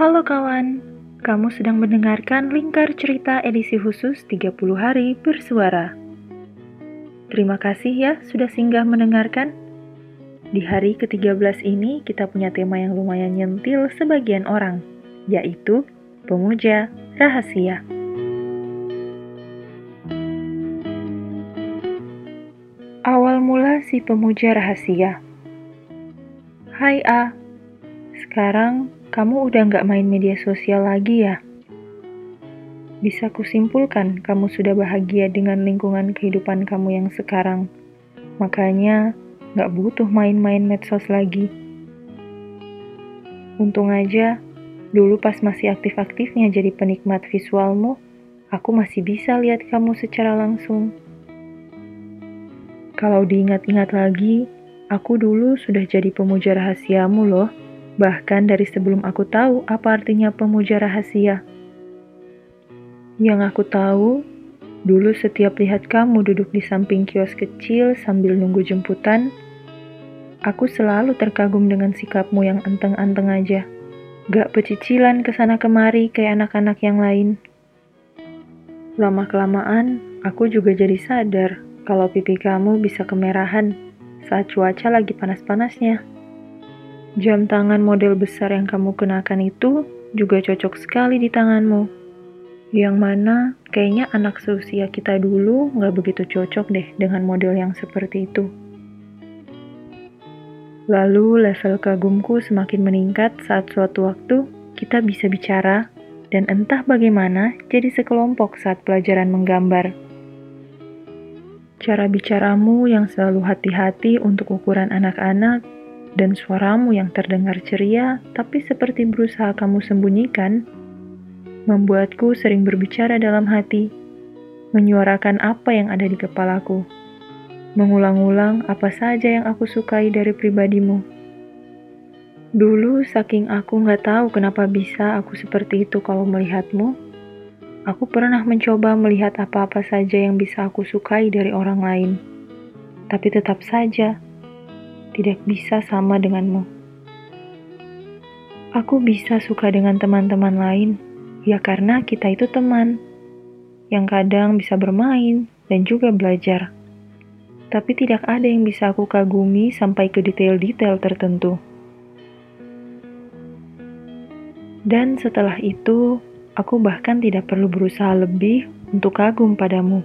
Halo kawan, kamu sedang mendengarkan Lingkar Cerita edisi khusus 30 hari bersuara. Terima kasih ya sudah singgah mendengarkan. Di hari ke-13 ini kita punya tema yang lumayan nyentil sebagian orang, yaitu pemuja rahasia. Awal mula si pemuja rahasia. Hai A, sekarang kamu udah nggak main media sosial lagi ya? Bisa kusimpulkan kamu sudah bahagia dengan lingkungan kehidupan kamu yang sekarang. Makanya nggak butuh main-main medsos lagi. Untung aja, dulu pas masih aktif-aktifnya jadi penikmat visualmu, aku masih bisa lihat kamu secara langsung. Kalau diingat-ingat lagi, aku dulu sudah jadi pemuja rahasiamu loh bahkan dari sebelum aku tahu apa artinya pemuja rahasia. Yang aku tahu, dulu setiap lihat kamu duduk di samping kios kecil sambil nunggu jemputan, aku selalu terkagum dengan sikapmu yang anteng-anteng aja. Gak pecicilan ke sana kemari kayak anak-anak yang lain. Lama-kelamaan, aku juga jadi sadar kalau pipi kamu bisa kemerahan saat cuaca lagi panas-panasnya. Jam tangan model besar yang kamu kenakan itu juga cocok sekali di tanganmu. Yang mana kayaknya anak seusia kita dulu nggak begitu cocok deh dengan model yang seperti itu. Lalu level kagumku semakin meningkat saat suatu waktu kita bisa bicara dan entah bagaimana jadi sekelompok saat pelajaran menggambar. Cara bicaramu yang selalu hati-hati untuk ukuran anak-anak dan suaramu yang terdengar ceria tapi seperti berusaha kamu sembunyikan, membuatku sering berbicara dalam hati, menyuarakan apa yang ada di kepalaku, mengulang-ulang apa saja yang aku sukai dari pribadimu. Dulu, saking aku nggak tahu kenapa bisa aku seperti itu kalau melihatmu, aku pernah mencoba melihat apa-apa saja yang bisa aku sukai dari orang lain. Tapi tetap saja, tidak bisa sama denganmu. Aku bisa suka dengan teman-teman lain, ya karena kita itu teman, yang kadang bisa bermain dan juga belajar. Tapi tidak ada yang bisa aku kagumi sampai ke detail-detail tertentu. Dan setelah itu, aku bahkan tidak perlu berusaha lebih untuk kagum padamu.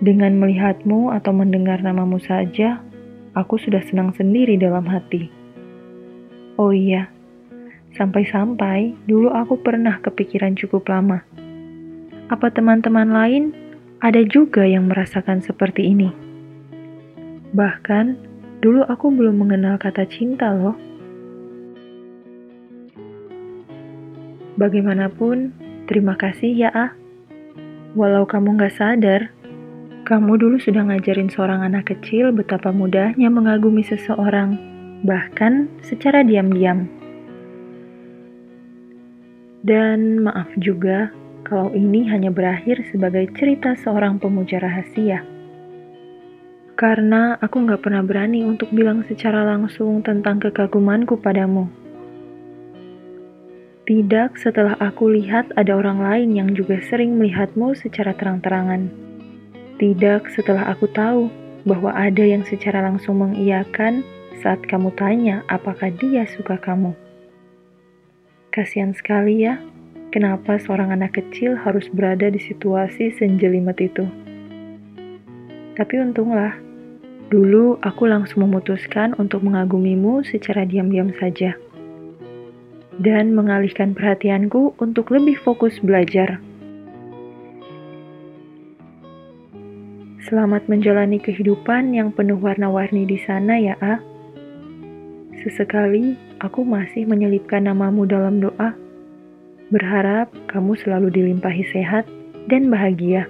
Dengan melihatmu atau mendengar namamu saja, aku sudah senang sendiri dalam hati. Oh iya, sampai-sampai dulu aku pernah kepikiran cukup lama. Apa teman-teman lain ada juga yang merasakan seperti ini? Bahkan, dulu aku belum mengenal kata cinta loh. Bagaimanapun, terima kasih ya Ah. Walau kamu gak sadar, kamu dulu sudah ngajarin seorang anak kecil betapa mudahnya mengagumi seseorang, bahkan secara diam-diam. Dan maaf juga kalau ini hanya berakhir sebagai cerita seorang pemuja rahasia. Karena aku nggak pernah berani untuk bilang secara langsung tentang kekagumanku padamu. Tidak setelah aku lihat ada orang lain yang juga sering melihatmu secara terang-terangan. Tidak setelah aku tahu bahwa ada yang secara langsung mengiyakan saat kamu tanya apakah dia suka kamu. Kasihan sekali ya, kenapa seorang anak kecil harus berada di situasi senjelimet itu. Tapi untunglah, dulu aku langsung memutuskan untuk mengagumimu secara diam-diam saja. Dan mengalihkan perhatianku untuk lebih fokus belajar. Selamat menjalani kehidupan yang penuh warna-warni di sana ya, A. Sesekali aku masih menyelipkan namamu dalam doa. Berharap kamu selalu dilimpahi sehat dan bahagia.